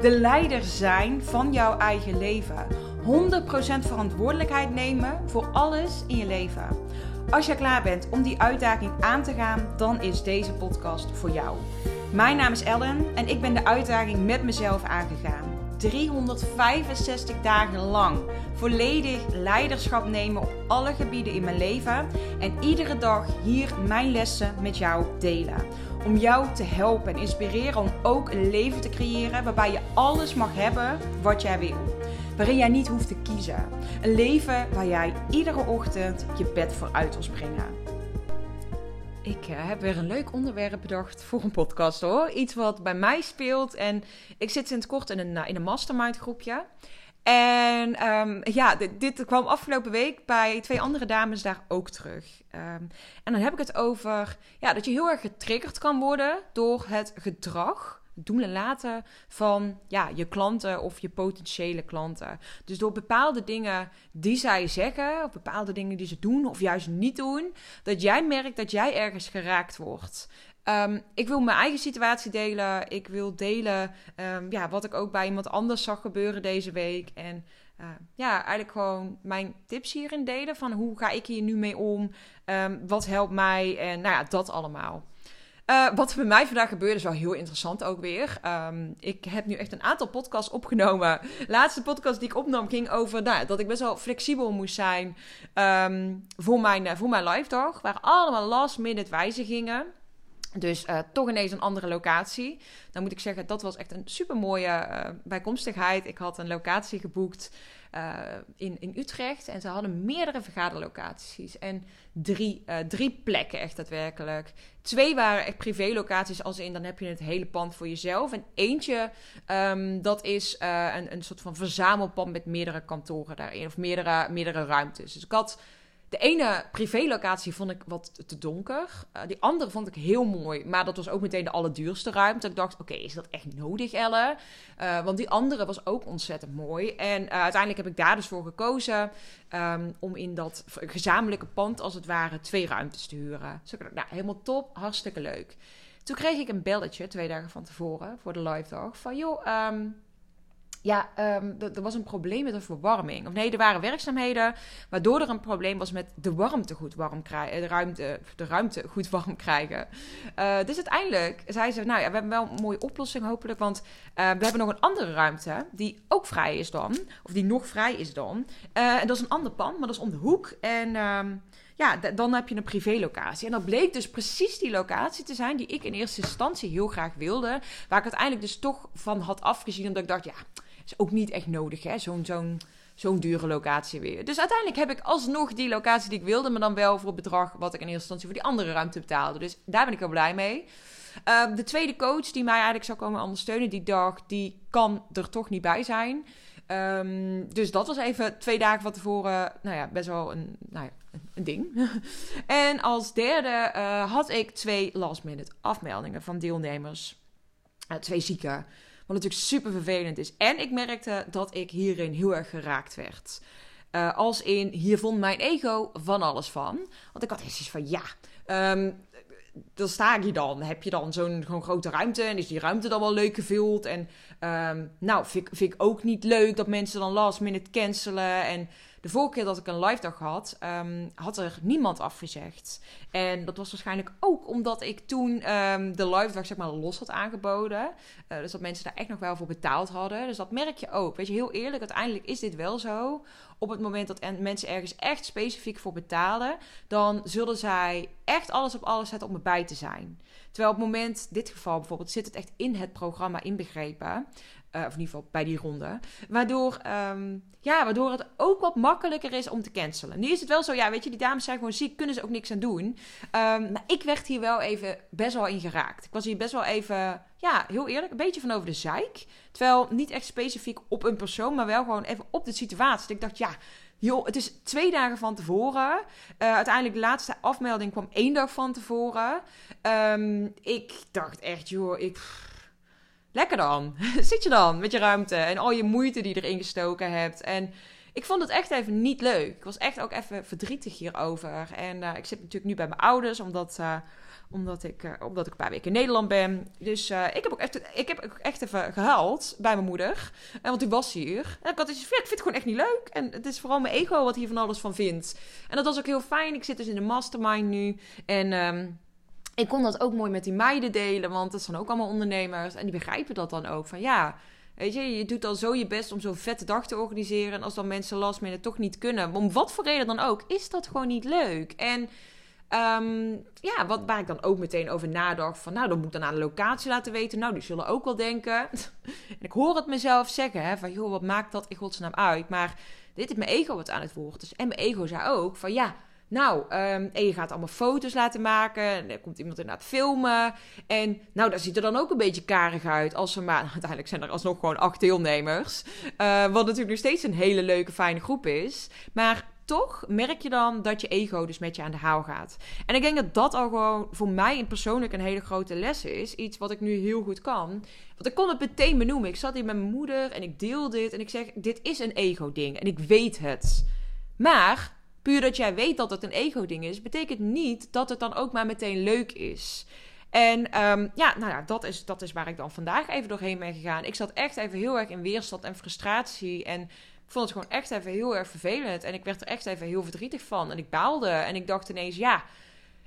De leider zijn van jouw eigen leven. 100% verantwoordelijkheid nemen voor alles in je leven. Als je klaar bent om die uitdaging aan te gaan, dan is deze podcast voor jou. Mijn naam is Ellen en ik ben de uitdaging met mezelf aangegaan. 365 dagen lang volledig leiderschap nemen op alle gebieden in mijn leven en iedere dag hier mijn lessen met jou delen. Om jou te helpen en inspireren om ook een leven te creëren waarbij je alles mag hebben wat jij wil waarin jij niet hoeft te kiezen. Een leven waar jij iedere ochtend je bed voor uit wil springen. Ik uh, heb weer een leuk onderwerp bedacht voor een podcast hoor. Iets wat bij mij speelt. En ik zit sinds kort in een, eh, in een mastermind groepje. En um, ja, dit, dit, kwam afgelopen week bij twee andere dames daar ook terug. Um, en dan heb ik het over ja, dat je heel erg getriggerd kan worden door het gedrag doen en laten van ja, je klanten of je potentiële klanten. Dus door bepaalde dingen die zij zeggen, of bepaalde dingen die ze doen of juist niet doen, dat jij merkt dat jij ergens geraakt wordt. Um, ik wil mijn eigen situatie delen. Ik wil delen um, ja, wat ik ook bij iemand anders zag gebeuren deze week. En uh, ja, eigenlijk gewoon mijn tips hierin delen. Van hoe ga ik hier nu mee om? Wat helpt mij? En nou ja, dat allemaal. Uh, wat er bij mij vandaag gebeurde is wel heel interessant ook weer. Ik heb nu echt een aantal podcasts opgenomen. De laatste podcast die ik opnam ging over nou, dat ik best wel flexibel moest zijn voor, mijn, voor mijn live dag. Waar allemaal last minute wijzigingen. Dus uh, toch ineens een andere locatie. Dan moet ik zeggen, dat was echt een super mooie uh, bijkomstigheid. Ik had een locatie geboekt uh, in, in Utrecht. En ze hadden meerdere vergaderlocaties. En drie, drie plekken echt daadwerkelijk. Twee waren echt privélocaties, als in dan heb je het hele pand voor jezelf. En eentje, um, dat is een, een soort van verzamelpand met meerdere kantoren daarin. Of meerdere, meerdere ruimtes. Dus ik had de ene privélocatie vond ik wat te donker. Uh, die andere vond ik heel mooi. Maar dat was ook meteen de allerduurste ruimte. Ik dacht, oké, is dat echt nodig, Elle? Uh, want die andere was ook ontzettend mooi. En uh, uiteindelijk heb ik daar dus voor gekozen... Um, om in dat gezamenlijke pand, als het ware, twee ruimtes te huren. Dus ik dacht, nou, helemaal top, hartstikke leuk. Toen kreeg ik een belletje, twee dagen van tevoren, voor de live dag. Van, joh... Um, ja, um, er was een probleem met de verwarming. Of nee, er waren werkzaamheden waardoor er een probleem was met de warmte goed warm krijgen. De ruimte, de ruimte goed warm krijgen. Uh, dus uiteindelijk zei ze, nou ja, we hebben wel een mooie oplossing hopelijk. Want uh, we hebben nog een andere ruimte die ook vrij is dan. Of die nog vrij is dan. En dat is een ander pand, maar dat is om de hoek. En... Um, ja, dan heb je een privélocatie. En dat bleek dus precies die locatie te zijn die ik in eerste instantie heel graag wilde. Waar ik uiteindelijk dus toch van had afgezien. Omdat ik dacht, ja, is ook niet echt nodig, hè? Zo'n zo'n zo'n dure locatie weer. Dus uiteindelijk heb ik alsnog die locatie die ik wilde, maar dan wel voor het bedrag wat ik in eerste instantie voor die andere ruimte betaalde. Dus daar ben ik wel blij mee. Uh, de tweede coach die mij eigenlijk zou komen ondersteunen die dag, die kan er toch niet bij zijn. Um, dus dat was even twee dagen van tevoren, nou ja, best wel een, nou ja, een ding. en als derde uh, had ik twee last minute afmeldingen van deelnemers. Uh, twee zieken. Wat natuurlijk super vervelend is. En ik merkte dat ik hierin heel erg geraakt werd. Uh, als in, hier vond mijn ego van alles van. Want ik had eens van, ja, um, dan sta je dan. Heb je dan zo'n grote ruimte en is die ruimte dan wel leuk gevuld? En um, nou, vind, vind ik ook niet leuk dat mensen dan last minute cancelen. En de vorige keer dat ik een live dag had, um, had er niemand afgezegd. En dat was waarschijnlijk ook omdat ik toen um, de live dag zeg maar los had aangeboden. Uh, dus dat mensen daar echt nog wel voor betaald hadden. Dus dat merk je ook. Weet je, heel eerlijk, uiteindelijk is dit wel zo. Op het moment dat mensen ergens echt specifiek voor betalen, dan zullen zij echt alles op alles zetten om erbij te zijn. Terwijl op het moment, dit geval bijvoorbeeld, zit het echt in het programma inbegrepen. Uh, of in ieder geval bij die ronde. Waardoor, um, ja, waardoor het ook wat makkelijker is om te cancelen. Nu is het wel zo, ja, weet je, die dames zijn gewoon ziek, kunnen ze ook niks aan doen. Um, maar ik werd hier wel even best wel in geraakt. Ik was hier best wel even, ja, heel eerlijk, een beetje van over de zeik. Terwijl niet echt specifiek op een persoon, maar wel gewoon even op de situatie. ik dacht, ja, joh, het is twee dagen van tevoren. Uh, uiteindelijk de laatste afmelding kwam één dag van tevoren. Um, ik dacht echt, joh, ik... Lekker dan. Zit je dan met je ruimte en al je moeite die je erin gestoken hebt. En ik vond het echt even niet leuk. Ik was echt ook even verdrietig hierover. En uh, ik zit natuurlijk nu bij mijn ouders, omdat, uh, omdat, ik, uh, omdat ik een paar weken in Nederland ben. Dus ik heb ook echt, ik heb ook echt even gehuild bij mijn moeder. want die was hier. En ik had dus, ik vind het gewoon echt niet leuk. En het is vooral mijn ego wat hier van alles van vindt. En dat was ook heel fijn. Ik zit dus in de mastermind nu. En... Um, ik kon dat ook mooi met die meiden delen, want dat zijn ook allemaal ondernemers. En die begrijpen dat dan ook. Van ja, weet je, je doet al zo je best om zo'n vette dag te organiseren. En als dan mensen last minute toch niet kunnen, om wat voor reden dan ook, is dat gewoon niet leuk. En um, ja, wat, waar ik dan ook meteen over nadacht. Van nou, dan moet ik dan aan de locatie laten weten. Nou, die zullen ook wel denken. en ik hoor het mezelf zeggen, hè, van joh, wat maakt dat in godsnaam uit? Maar dit is mijn ego wat aan het woord. Dus, en mijn ego zei ook van ja nou, en je gaat allemaal foto's laten maken. En er komt iemand inderdaad filmen. En nou, dat ziet er dan ook een beetje karig uit. Als we maar, uiteindelijk zijn er alsnog gewoon acht deelnemers. Uh, wat natuurlijk nog steeds een hele leuke, fijne groep is. Maar toch merk je dan dat je ego dus met je aan de haal gaat. En ik denk dat dat al gewoon voor mij persoonlijk een hele grote les is. Iets wat ik nu heel goed kan. Want ik kon het meteen benoemen. Ik zat hier met mijn moeder en ik deel dit. En ik zeg, dit is een ego-ding. En ik weet het. Maar puur dat jij weet dat het een ego-ding is, betekent niet dat het dan ook maar meteen leuk is. En um, ja, nou ja, dat is, dat is waar ik dan vandaag even doorheen ben gegaan. Ik zat echt even heel erg in weerstand en frustratie. En ik vond het gewoon echt even heel erg vervelend. En ik werd er echt even heel verdrietig van. En ik baalde. En ik dacht ineens, ja,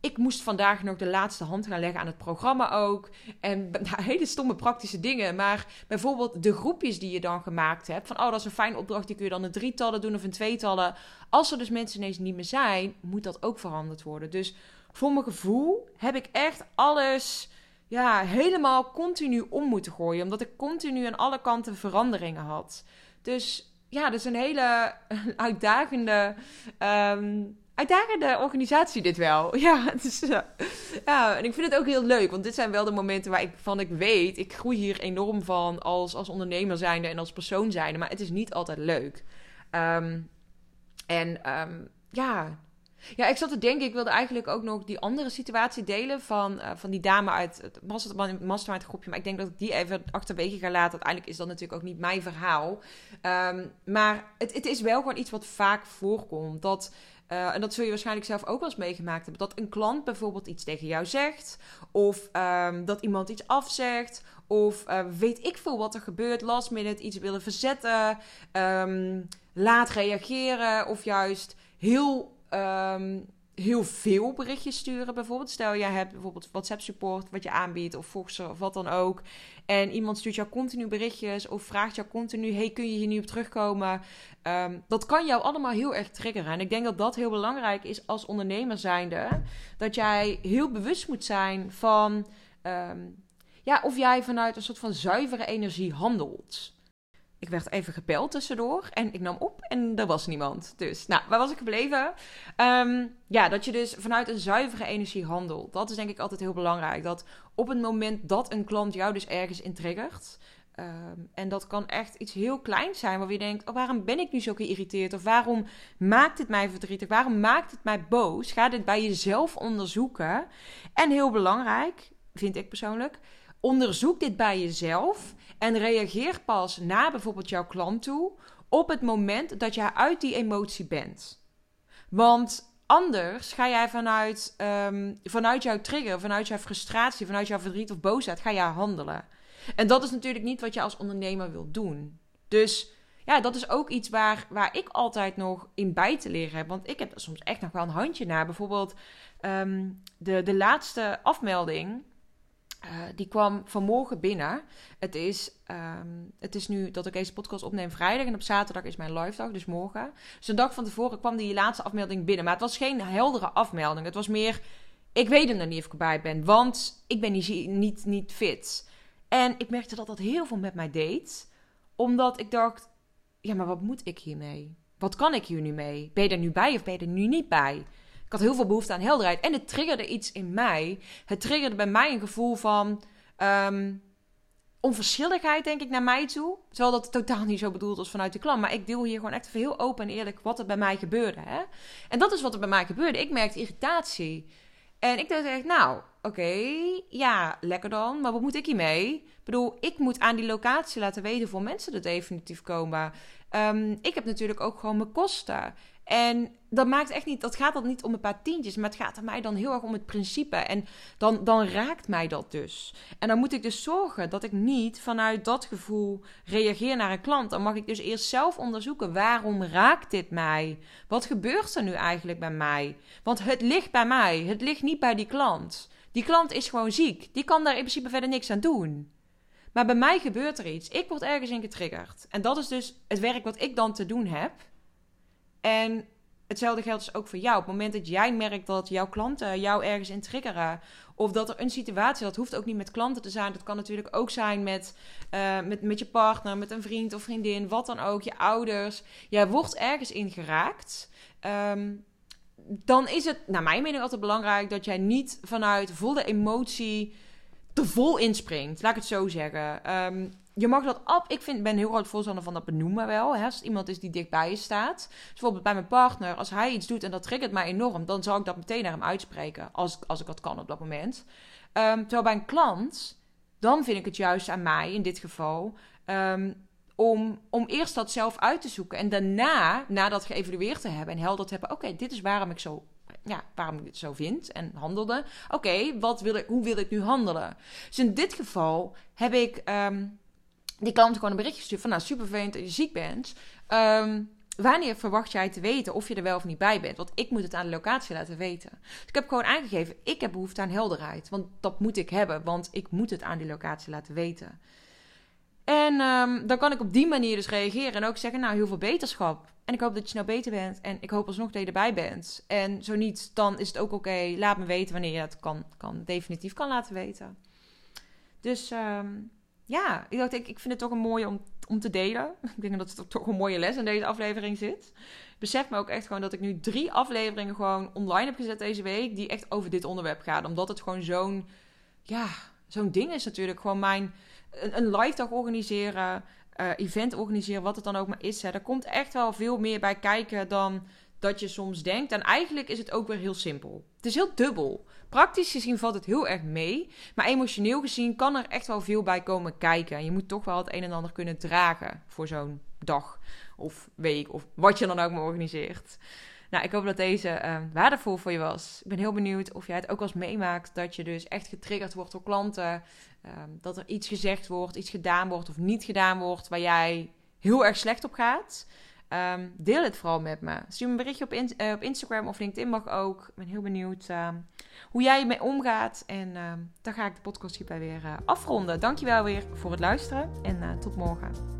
ik moest vandaag nog de laatste hand gaan leggen aan het programma ook. En hele stomme praktische dingen. Maar bijvoorbeeld de groepjes die je dan gemaakt hebt. Van, oh, dat is een fijne opdracht. Die kun je dan in drietallen doen of in tweetallen. Als er dus mensen ineens niet meer zijn, moet dat ook veranderd worden. Dus voor mijn gevoel heb ik echt alles ja, helemaal continu om moeten gooien. Omdat ik continu aan alle kanten veranderingen had. Dus ja, dat is een hele uitdagende um, uitdagende organisatie dit wel. Ja, dus, uh, ja, en ik vind het ook heel leuk. Want dit zijn wel de momenten waar ik van ik weet... ik groei hier enorm van als, als ondernemer zijnde en als persoon zijnde. Maar het is niet altijd leuk. Um, en um, ja... Ja, ik zat te denken, ik wilde eigenlijk ook nog die andere situatie delen van, uh, van die dame uit het mastermind groepje. Maar ik denk dat ik die even achterwege ga laten. Uiteindelijk is dat natuurlijk ook niet mijn verhaal. Um, maar het, het is wel gewoon iets wat vaak voorkomt. Dat uh, en dat zul je waarschijnlijk zelf ook wel eens meegemaakt hebben. Dat een klant bijvoorbeeld iets tegen jou zegt. Of um, dat iemand iets afzegt. Of uh, weet ik veel wat er gebeurt. Last minute iets willen verzetten. Um, laat reageren. Of juist heel um, heel veel berichtjes sturen. Bijvoorbeeld, stel jij hebt bijvoorbeeld WhatsApp support wat je aanbiedt of Voxer of wat dan ook. En iemand stuurt jou continu berichtjes of vraagt jou continu: hey, kun je hier nu op terugkomen? Um, dat kan jou allemaal heel erg triggeren. En ik denk dat dat heel belangrijk is als ondernemer zijnde. Dat jij heel bewust moet zijn van um, ja, of jij vanuit een soort van zuivere energie handelt. Ik werd even gebeld tussendoor en ik nam op en er was niemand. Dus, nou, waar was ik gebleven? Um, ja, dat je dus vanuit een zuivere energie handelt. Dat is denk ik altijd heel belangrijk. Dat op het moment dat een klant jou dus ergens intriggert... Um, en dat kan echt iets heel kleins zijn, waar je denkt: oh, waarom ben ik nu zo geïrriteerd? Of waarom maakt het mij verdrietig? Waarom maakt het mij boos? Ga dit bij jezelf onderzoeken. En heel belangrijk, vind ik persoonlijk, onderzoek dit bij jezelf en reageer pas na bijvoorbeeld jouw klant toe op het moment dat jij uit die emotie bent. Want anders ga jij vanuit, um, vanuit jouw trigger, vanuit jouw frustratie, vanuit jouw verdriet of boosheid, ga jij handelen. En dat is natuurlijk niet wat je als ondernemer wilt doen. Dus ja, dat is ook iets waar, waar ik altijd nog in bij te leren heb. Want ik heb er soms echt nog wel een handje naar. Bijvoorbeeld um, de, de laatste afmelding uh, die kwam vanmorgen binnen. Het is, um, het is nu dat ik deze podcast opneem vrijdag. En op zaterdag is mijn live dag, dus morgen. Dus een dag van tevoren kwam die laatste afmelding binnen. Maar het was geen heldere afmelding. Het was meer, ik weet hem er niet of ik erbij ben. Want ik ben niet, niet, niet fit. En ik merkte dat dat heel veel met mij deed. Omdat ik dacht, ja, maar wat moet ik hiermee? Wat kan ik hier nu mee? Ben je er nu bij of ben je er nu niet bij? Ik had heel veel behoefte aan helderheid. En het triggerde iets in mij. Het triggerde bij mij een gevoel van... Um, onverschilligheid, denk ik, naar mij toe. Terwijl dat totaal niet zo bedoeld was vanuit de klant. Maar ik deel hier gewoon echt heel open en eerlijk wat er bij mij gebeurde. Hè? En dat is wat er bij mij gebeurde. Ik merkte irritatie. En ik dacht echt, nou, oké, ja, lekker dan. Maar wat moet ik hiermee? Ik bedoel, ik moet aan die locatie laten weten voor mensen er definitief komen. Um, ik heb natuurlijk ook gewoon mijn kosten. En dat maakt echt niet, dat gaat dan niet om een paar tientjes, maar het gaat er mij dan heel erg om het principe. En dan, dan raakt mij dat dus. En dan moet ik dus zorgen dat ik niet vanuit dat gevoel reageer naar een klant. Dan mag ik dus eerst zelf onderzoeken, waarom raakt dit mij? Wat gebeurt er nu eigenlijk bij mij? Want het ligt bij mij, het ligt niet bij die klant. Die klant is gewoon ziek. Die kan daar in principe verder niks aan doen. Maar bij mij gebeurt er iets. Ik word ergens in getriggerd. En dat is dus het werk wat ik dan te doen heb. En hetzelfde geldt dus ook voor jou. Op het moment dat jij merkt dat jouw klanten jou ergens in triggeren. Of dat er een situatie, dat hoeft ook niet met klanten te zijn. Dat kan natuurlijk ook zijn met, uh, met, met je partner, met een vriend of vriendin, wat dan ook, je ouders. Jij wordt ergens ingeraakt. Um, dan is het, naar mijn mening, altijd belangrijk dat jij niet vanuit volle emotie te vol inspringt. Laat ik het zo zeggen. Um, je mag dat op. Ik vind, ben heel groot voorstander van dat benoemen wel. Hè? Als iemand is die dichtbij je staat. Bijvoorbeeld bij mijn partner, als hij iets doet en dat triggert mij enorm, dan zal ik dat meteen naar hem uitspreken. Als, als ik dat kan op dat moment. Um, terwijl bij een klant, dan vind ik het juist aan mij in dit geval. Um, om, om eerst dat zelf uit te zoeken. En daarna, na dat geëvalueerd te hebben en helder te hebben: oké, dit is waarom ik zo ja, waarom ik het zo vind en handelde. Oké, wat wil ik, hoe wil ik nu handelen? Dus in dit geval heb ik um, die klant gewoon een berichtje gestuurd van... nou, super dat je ziek bent. Um, wanneer verwacht jij te weten of je er wel of niet bij bent? Want ik moet het aan de locatie laten weten. Dus ik heb gewoon aangegeven, ik heb behoefte aan helderheid. Want dat moet ik hebben, want ik moet het aan die locatie laten weten. En um, dan kan ik op die manier dus reageren en ook zeggen, nou, heel veel beterschap. En ik hoop dat je snel beter bent. En ik hoop alsnog dat je erbij bent. En zo niet, dan is het ook oké. Laat me weten wanneer je het kan, kan, definitief kan laten weten. Dus um, ja, ik dacht, ik, vind het toch een mooie om, om te delen. Ik denk dat er toch een mooie les in deze aflevering zit. Besef me ook echt gewoon dat ik nu drie afleveringen gewoon online heb gezet deze week. Die echt over dit onderwerp gaan. Omdat het gewoon zo'n, ja, zo'n ding is natuurlijk. Gewoon mijn, een, live dag organiseren, uh, event organiseren, wat het dan ook maar is. Hè. Er komt echt wel veel meer bij kijken dan dat je soms denkt. En eigenlijk is het ook weer heel simpel. Het is heel dubbel. Praktisch gezien valt het heel erg mee. Maar emotioneel gezien kan er echt wel veel bij komen kijken. En je moet toch wel het een en ander kunnen dragen voor zo'n dag of week of wat je dan ook maar organiseert. Nou, ik hoop dat deze uh, waardevol voor je was. Ik ben heel benieuwd of jij het ook eens meemaakt dat je dus echt getriggerd wordt door klanten. Uh, dat er iets gezegd wordt, iets gedaan wordt of niet gedaan wordt waar jij heel erg slecht op gaat. Um, deel het vooral met me. Stuur me een berichtje op, uh, op Instagram of LinkedIn mag ook. Ik ben heel benieuwd uh, hoe jij ermee omgaat. En uh, dan ga ik de podcast hierbij weer uh, afronden. Dankjewel weer voor het luisteren en tot morgen.